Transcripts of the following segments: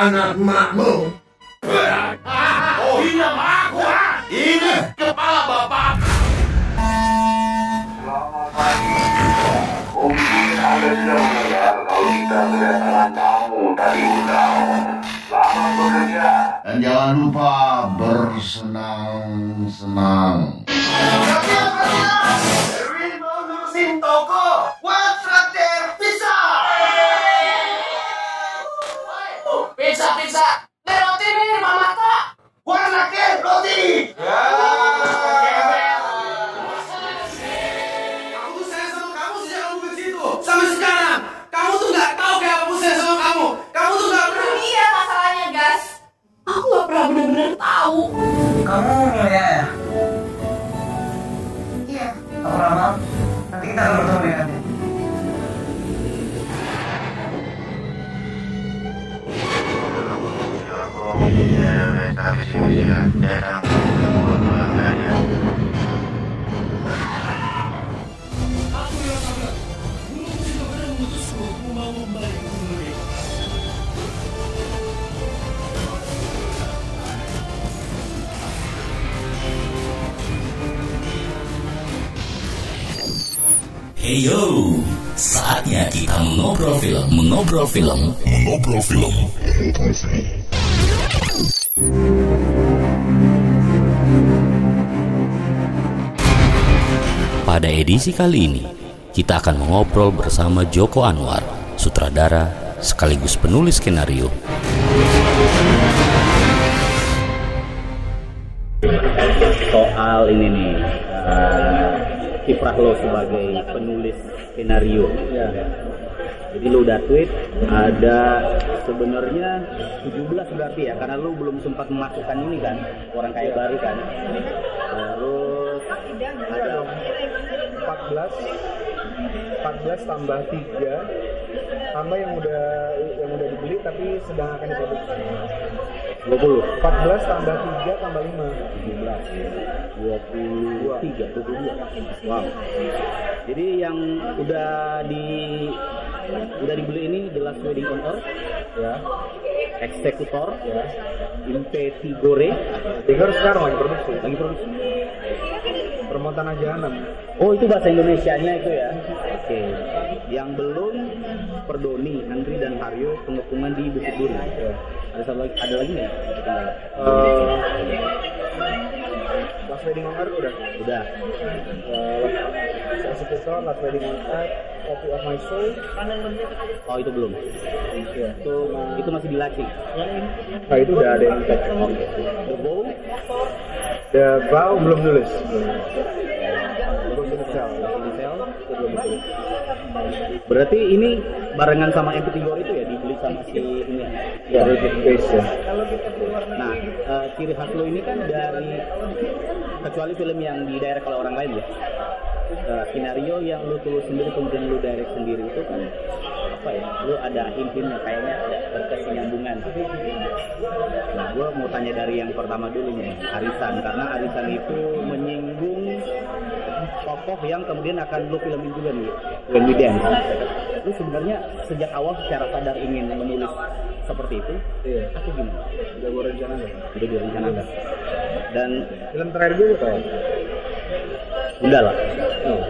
anak makmu. Oh, ini nama aku, ha? Ini kepala bapak. Selamat pagi. Mungkin Anda sudah mendengar kalau kita kedatangan tamu tadi undang. Selamat bekerja. Dan jangan lupa bersenang-senang. Mau ngurusin toko. Gak pernah maaf. Nanti kita akan bertemu di kita mengobrol film, mengobrol film, mengobrol film. Pada edisi kali ini, kita akan mengobrol bersama Joko Anwar, sutradara sekaligus penulis skenario. soal ini nih eh, kiprah lo sebagai penulis skenario. Jadi lo udah tweet ada sebenarnya 17 berarti ya karena lo belum sempat memasukkan ini kan orang kaya baru kan. Terus ada 14 14 tambah 3 tambah yang udah yang udah dibeli tapi sedang akan diproduksi 20 14 tambah 3 tambah 17 23 22 wow. Jadi yang udah di udah dibeli ini The Last Wedding on Earth. 5 ya. Eksekutor. Ya. Impetigore Tiga sekarang lagi produksi. Lagi produksi. Permontan jahanam oh itu bahasa Indonesianya itu ya? Oke. Yang belum Perdoni Andri dan Haryo pengepungan di Bukit Duri ada satu lagi ada lagi nggak. Eh, Last Wedding on Earth udah. Udah. Uh, Last Wedding on Earth Copy of My Soul oh itu belum. Ya. itu itu masih dilacing nah itu udah ada yang cek. Oke. The Bow The Vow belum nulis. Belum ditulis. berarti ini barengan sama MP3 itu ya dibeli sama si ini ya ya base ya Nah, eh, ciri khas lo ini kan dari kecuali film yang di direct oleh orang lain ya. Eh, skenario yang lu tulis sendiri kemudian lu direct sendiri itu kan apa ya? Lu ada hint-hintnya kayaknya ada berkesinambungan. Nah, gue mau tanya dari yang pertama dulu nih, Arisan karena Arisan itu menyinggung tokoh yang kemudian akan lu filmin juga nih, When We Dance. Lu sebenarnya sejak awal secara sadar ingin menulis seperti itu, iya atau gimana? udah gue rencanain udah direncanakan dan film terakhir gue tau udah lah Oh.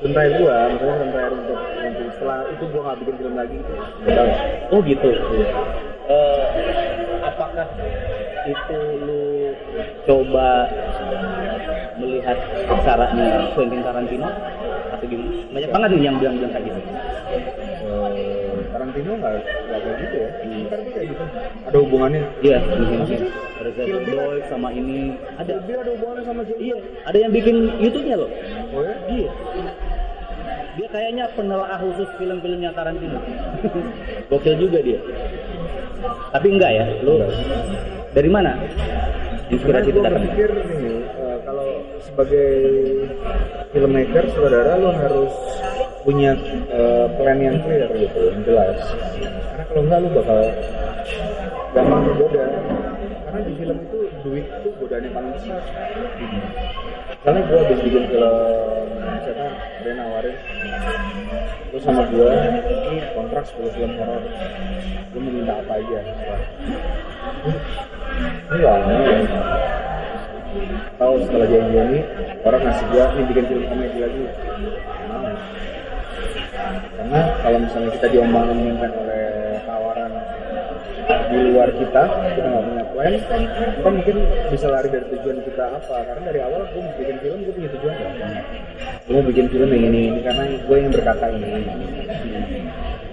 Film terakhir gue, maksudnya film terakhir untuk, untuk setelah itu gue gak bikin film lagi gitu. Gak tau. oh gitu Eh, apakah itu lu coba melihat caranya Quentin Tarantino atau gimana banyak banget nih yang bilang-bilang kayak gitu Eh, Tarantino nggak nggak kayak gitu ya? Kayak gitu. Ada hubungannya? iya mungkin Reservoir Dogs sama ini ada Dia ada hubungannya sama Jim? iya ada yang bikin YouTube-nya loh Oh ya? Iya. Dia kayaknya penelaah khusus film-filmnya Tarantino. Gokil juga dia. Tapi enggak ya, lu dari mana? Inspirasi itu gue datang. berpikir ini, eh, kalau sebagai filmmaker, saudara lo harus punya eh, plan yang clear gitu, yang jelas. Karena kalau enggak lo bakal gampang tergoda. karena di film itu duit itu godaan paling besar karena gue habis bikin film misalkan dia nawarin terus sama gue kontrak 10 film horor gue mau minta apa aja ini lah tahu setelah janji ini orang ngasih gue nih bikin film komedi lagi. Karena kalau misalnya kita diombang-ambingkan oleh tawaran di luar kita kita nggak punya plan kita mungkin bisa lari dari tujuan kita apa. Karena dari awal gue bikin film gue punya tujuan. Kan gue mau bikin film yang ini ini karena gue yang berkata ini.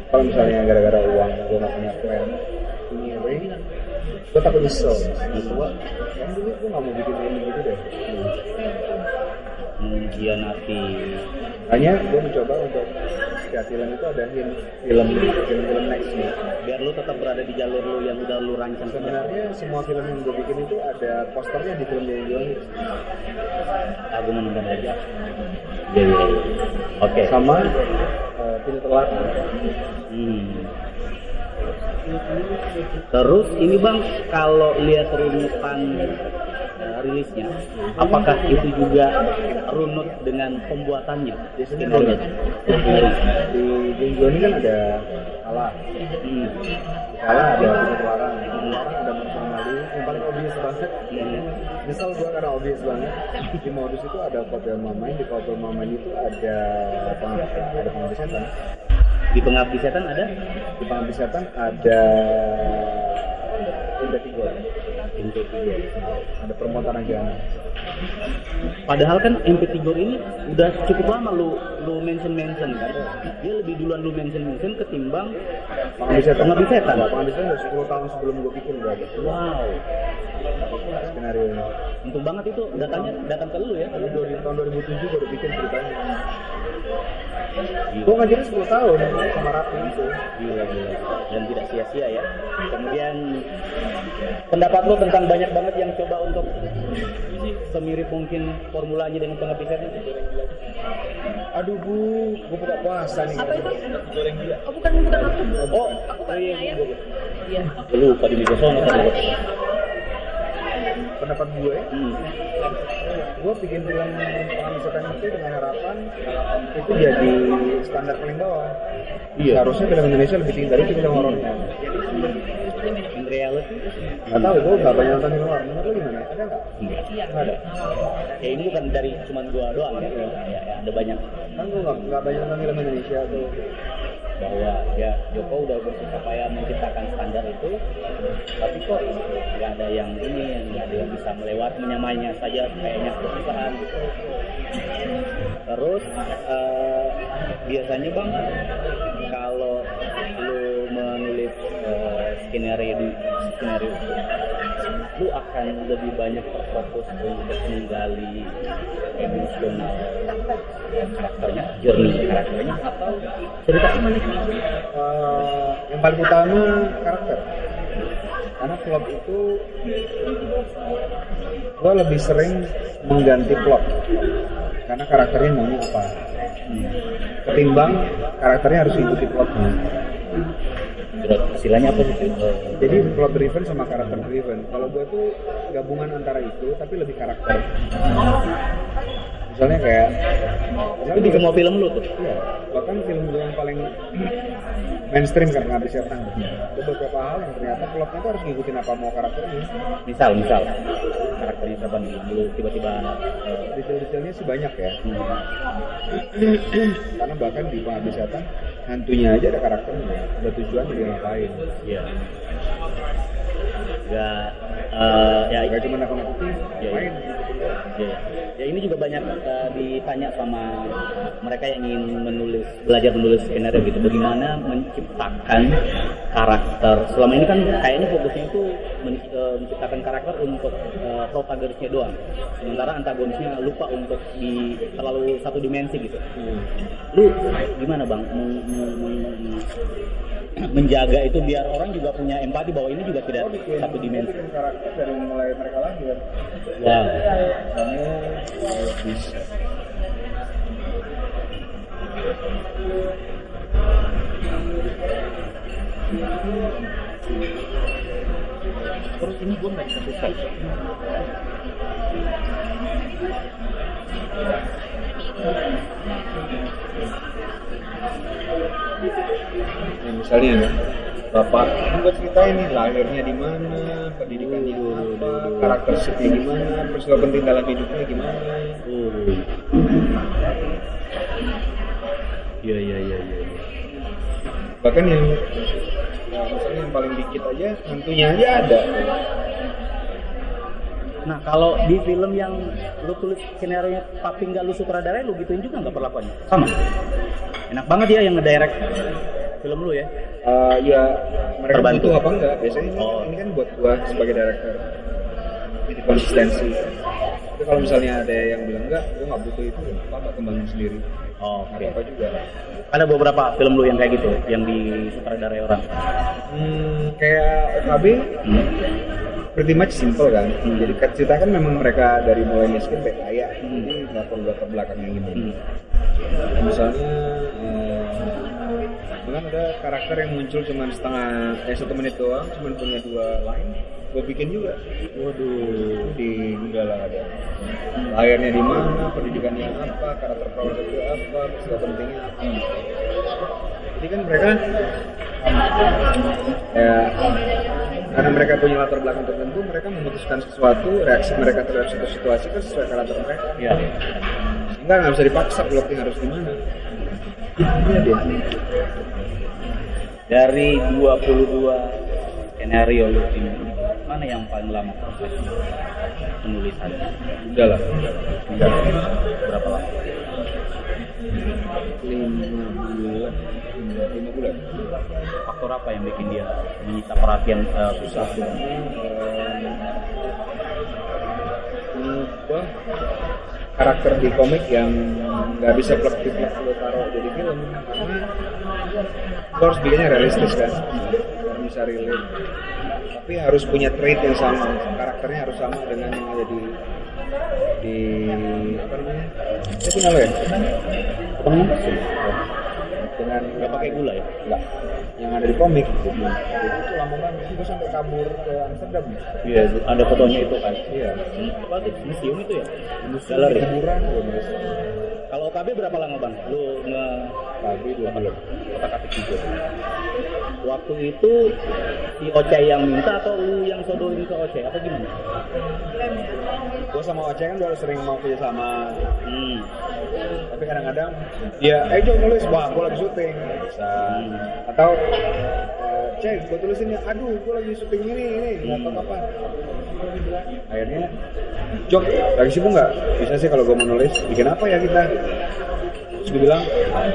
Kalau misalnya gara-gara uang gue nggak punya plan ini ring gue takut nyesel. Gue kan dulu gue nggak mau bikin film gitu deh. Mengkhianati hanya gue mencoba untuk setiap film itu ada film. film film film nextnya biar lu tetap berada di jalur lu yang udah lu rancang. Sebenarnya semua film yang gue bikin itu ada posternya di film yang gue aku mau nonton aja. Iya iya iya. oke. Sama uh, film telat. Hmm. Terus ini bang, kalau lihat runutan eh, rilisnya, apakah itu juga runut dengan pembuatannya? biasanya di Jeng ini kan ada kalah Hmm. kalah ada pengeluaran. Pengeluaran ada Mali yang paling obvious banget. Misal gue karena obvious banget. Di modus itu ada hotel mamain di hotel mamain itu ada pengabdi ada pengabdi setan Di pengabdi setan ada di pengabdi setan ada Indah ada perempuan tanah jana Padahal kan MP3 ini udah cukup lama lu lu mention mention kan. Dia lebih duluan lu mention mention ketimbang pengabdi setan Pengabdi setan. Enggak, pengabdi setan udah 10 tahun sebelum gue bikin udah ada wow. skenario ini Untuk banget itu datanya datang ke lu ya. Tahun 2007 gue udah bikin ceritanya gue ngajarin 10 tahun sama Rapi itu Gila gila dan tidak sia-sia ya. Kemudian pendapat lo tentang banyak banget yang coba untuk semirip mungkin formulanya dengan pengabdi setan. aduh bu gue buka puasa nih Apa itu? goreng dia Oh bukan bukan aku. Oh, Aku Mbak Nia ya. Iya. lu tadi di sono tadi. Pendapat gue Hmm. gue bikin film pengabdi setan itu dengan harapan itu jadi standar paling bawah Iya. harusnya film Indonesia lebih tinggi dari film horornya In reality Gak tau, gue gak banyak nonton film horor. Menurut lu gimana? Ada nggak? enggak. Nggak ada. Ya ini bukan dari cuma gua doang ya. Ya, ya, ada banyak Kan gue gak, nggak banyak nonton film Indonesia tuh. Bahwa ya Joko udah bersusah payah menciptakan standar itu tapi kok nggak ada yang ini nggak ada yang bisa melewati menyamainya saja kayaknya gitu terus eh, biasanya bang skenario skenario itu lu akan lebih banyak terfokus untuk menggali emosional karakternya journey karakternya atau cerita ini Eh, yang paling utama karakter. Karena plot itu gue lebih sering mengganti plot. Karena karakternya maunya apa. Ketimbang karakternya harus ikuti plotnya. Istilahnya apa sih Eh, Jadi plot driven sama karakter driven. Kalau gue tuh gabungan antara itu, tapi lebih karakter. Misalnya kayak, itu di semua film lu tuh Iya, bahkan film gue yang paling mainstream karena habis setan. Ada beberapa hal yang ternyata plotnya tuh harus ngikutin apa mau karakternya. misal misal karakternya siapa nih lu tiba-tiba eh, Detail-detailnya sih banyak ya. hmm, Karena bahkan di pengabdi setan, hantunya aja ada karakternya, ada tujuan dia ngapain. ya nggak eh, ya cuma nakut-nakutin, Iya, main. Ya, ya ini juga banyak uh, ditanya sama mereka yang ingin menulis belajar menulis skenario gitu bagaimana menciptakan karakter selama ini kan kayaknya fokusnya itu uh, menciptakan karakter untuk uh, protagonisnya doang sementara antagonisnya lupa untuk di terlalu satu dimensi gitu lu gimana bang menjaga itu biar orang juga punya empati bahwa ini juga tidak Oh, bikin, satu dimensi dari mulai mereka lahir. wow Kamu bisa. Terus ini gue nggak bisa subscribe. Nah, misalnya ya, bapak kan gue ceritain nih lahirnya di mana, pendidikannya apa, karakteristiknya gimana, peristiwa penting dalam hidupnya gimana. Oh. Iya iya iya iya. Bahkan yang ya, misalnya yang paling dikit aja hantunya aja ada. Nah kalau di film yang lu tulis skenario nya tapi nggak lu sutradarain lu gituin juga nggak perlakuannya? Sama. Enak banget ya yang ngedirect film lu ya. Eh, ya mereka Terbantu. butuh apa enggak? Biasanya Oh. ini kan buat gua sebagai director. Jadi konsistensi. Tapi kalau misalnya ada yang bilang enggak, gua nggak butuh itu, apa apa kembangin sendiri. Oh, Nggak apa juga. Ada beberapa film lu yang kayak gitu, yang di sutradarai orang. Hmm, kayak OKB pretty much simple kan. Jadi kan cerita kan memang mereka dari mulai miskin sampai kaya. Jadi nggak perlu latar belakangnya gitu. Misalnya eh, kan ada karakter yang muncul cuma setengah eh satu menit doang, cuma punya dua line. Gue bikin juga. Waduh, di Gundala ada. Lahirnya di mana, pendidikannya apa, karakter itu apa, peristiwa pentingnya apa. Jadi kan mereka ya karena mereka punya latar belakang tertentu, mereka memutuskan sesuatu, reaksi mereka terhadap suatu situasi kan sesuai karakter mereka. Iya. Sehingga nggak bisa dipaksa plotnya harus gimana. Iya dia. Dari 22 skenario lu ini, mana yang paling lama proses penulisannya? Udah lah. Udah. Berapa lama? Lima bulan. Lima bulan. Faktor apa yang bikin dia menyita perhatian eh, susah? Mengubah karakter di komik yang nggak bisa plek plek lo taruh jadi film karena lo harus bikinnya realistis kan bisa relate tapi harus punya trait yang sama karakternya harus sama dengan yang ada di di apa namanya itu punya lo ya Apa namanya? dengan Nggak pakai gula ya? Enggak. Yang ada di komik. Jadi itu lama banget. Gue sampai kabur ke Amsterdam. Iya, ada fotonya itu kan. Iya. Apa tuh? Museum itu ya? Nulis. Kalau OKB berapa lama bang? Lu nge Tapi dua bulan. otak atik juga. Waktu itu si Oce yang minta atau lu yang sodorin ke Oce? Apa gimana? Gue sama Oce kan udah sering mau kerja sama. Hmm. Tapi kadang-kadang ya, eh Jo nulis, wah gue lagi syuting. Bisa. Atau eh, Cek, gue tulisin ya, aduh gue lagi syuting ini, ini, nggak tahu apa. Akhirnya, Jok, lagi sibuk nggak? Bisa sih kalau gue mau nulis, bikin apa ya kita? Terus gue bilang,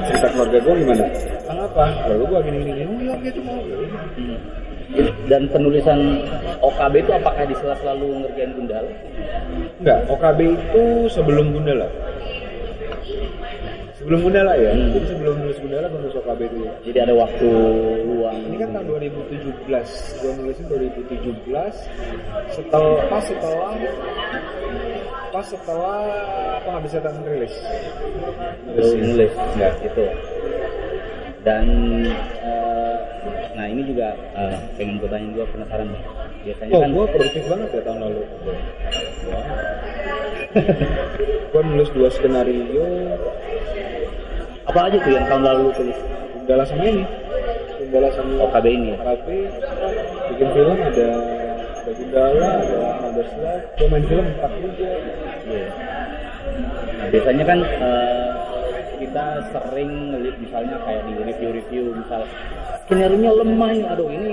cerita keluarga gue gimana? Tentang apa? Keluarga gue gini, gini, oh iya gitu mau. Dan penulisan OKB itu apakah di sela selalu ngerjain Gundala? Enggak, OKB itu sebelum Gundala. Sebelum Gundala ya, Hmm. jadi sebelum nulis Gundala gue nulis OKB dulu. Jadi ada waktu luang. Ini kan tahun 2017, gue nulisnya 2017 setelah pas setelah pas setelah penghabisan rilis. Lu nulis, ya itu. Dan eh, nah ini juga eh, pengen gue tanya juga penasaran nih. Biasanya Oh, kan gue produktif banget ya tahun lalu. gue nulis dua skenario, apa aja tuh yang tahun lalu lu tulis? Gundala sama ini. Gundala sama OKB ini ya? OKB, bikin film ada Gundala, ada ada Slide, gue main film empat juga. Iya. Nah, biasanya kan eh, kita sering misalnya kayak di review-review misal skenario lemah ini, aduh ini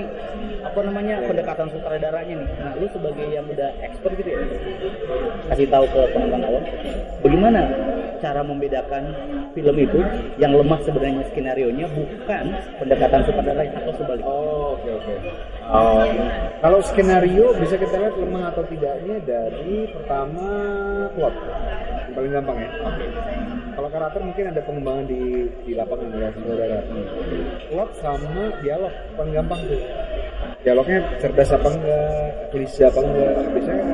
apa namanya pendekatan sutradaranya nih. Nah, lu sebagai yang udah expert gitu ya, kasih tahu ke penonton awam, bagaimana cara membedakan film itu yang lemah sebenarnya skenario nya bukan pendekatan sutradaranya atau sebaliknya. Oh, oke oke. Um, kalau skenario bisa kita lihat lemah atau tidaknya dari pertama plot yang paling gampang ya. Kalau karakter mungkin ada pengembangan di di lapangan ya saudara. Plot sama dialog paling gampang tuh. Dialognya cerdas apa enggak, klise apa enggak. Biasanya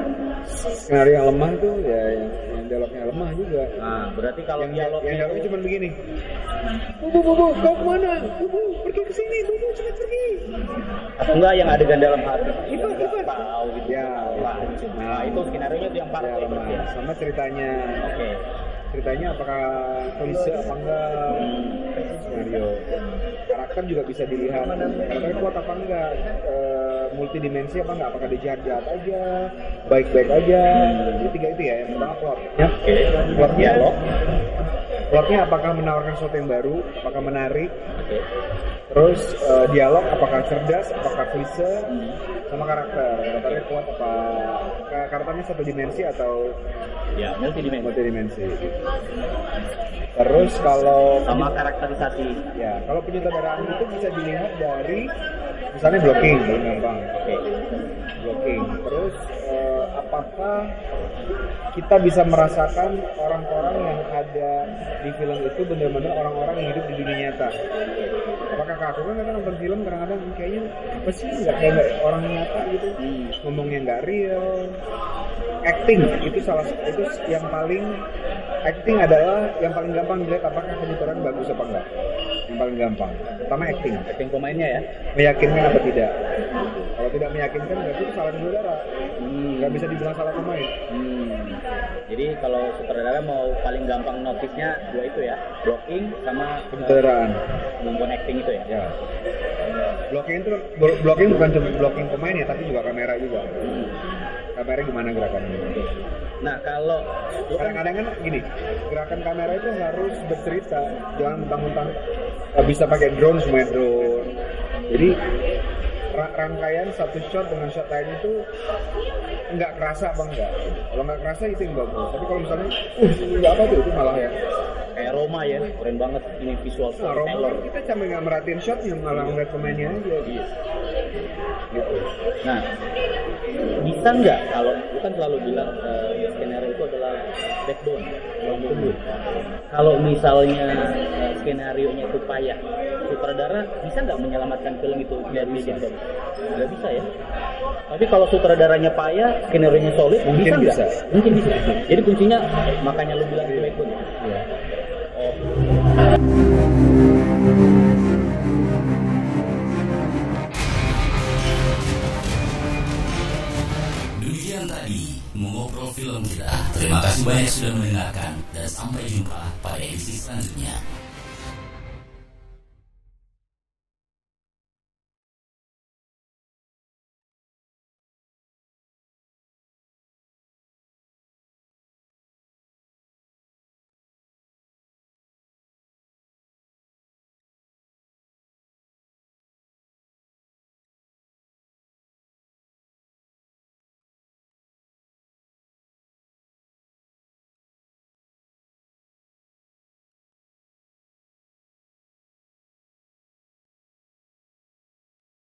skenario yang lemah tuh ya yang dialognya lemah juga. Nah, berarti kalau yang dialog yang dialognya cuma begini. Bubu bubu kau ke mana? Bubu pergi ke sini. Bubu cepat pergi. Atau enggak yang adegan dalam hati? Itu, Enggak itu. tahu gitu. Ya, nah itu skenario nya itu yang parah ya lemah. sama ceritanya. Oke ceritanya apakah klise apa enggak? Skenario karakter juga bisa dilihat. Karakternya kuat apa enggak? Eh, multidimensi apa enggak? Apakah dia jahat jahat aja? Baik baik aja? Itu tiga itu ya yang pertama plot. Ya plot dialog plotnya apakah menawarkan sesuatu yang baru apakah menarik? Terus eh, dialog apakah cerdas apakah klise sama karakter? Karakternya kuat apa? Ka- karakternya satu dimensi atau ya multidimensi. multidimensi? Terus kalau sama karakterisasi. Ya kalau penyutradaraan itu bisa dilihat dari misalnya blocking paling gampang. Oke. Blocking. Terus eh, apakah kita bisa merasakan orang-orang yang ada di film itu benar-benar orang-orang yang hidup di dunia nyata. Apakah aku kan kadang nonton film kadang-kadang kayaknya apa sih nggak kayak orang nyata gitu. Ngomongnya nggak real. Acting itu salah itu yang paling acting adalah yang paling gampang dilihat apakah penyutraan bagus apa enggak yang paling gampang pertama acting. Acting pemainnya ya? Meyakinkan apa tidak kalau tidak meyakinkan berarti itu salah saudara. Nggak bisa dibilang salah pemain. Hmm. Jadi kalau sutradara mau paling gampang notice-nya dua itu ya, blocking sama penyutradaraan kemampuan acting itu ya. ya. Blocking itu blo- blocking bukan cuma blocking pemain ya tapi juga kamera juga. Kamera gimana gerakannya? Nah kalau kan kadang-kadang kan gini gerakan kamera itu harus bercerita. Jangan mentang-mentang eh, bisa pakai drone semuanya drone. Jadi rangkaian satu shot dengan shot lain itu nggak kerasa apa enggak kalau nggak kerasa itu yang bagus. Tapi kalau misalnya uh nggak apa tuh itu malah ya. Kayak Roma ya, keren banget ini visual nah Roma storyteller. kan kita cuma nggak merhatiin shotnya malah ngeliat pemainnya aja. Gitu Nah, bisa nggak kalau lu kan selalu bilang eh, skenario itu adalah backbone, Kalau misalnya skenario nya itu payah, sutradara bisa nggak menyelamatkan film itu dari bisa. Nggak bisa ya. Tapi kalau sutradaranya payah, skenario nya solid, Mungkin bisa bisa. Mungkin bisa. Jadi kuncinya makanya lu bilang itu. Iya. Oh, film. Terima kasih banyak sudah mendengarkan dan sampai jumpa pada edisi selanjutnya.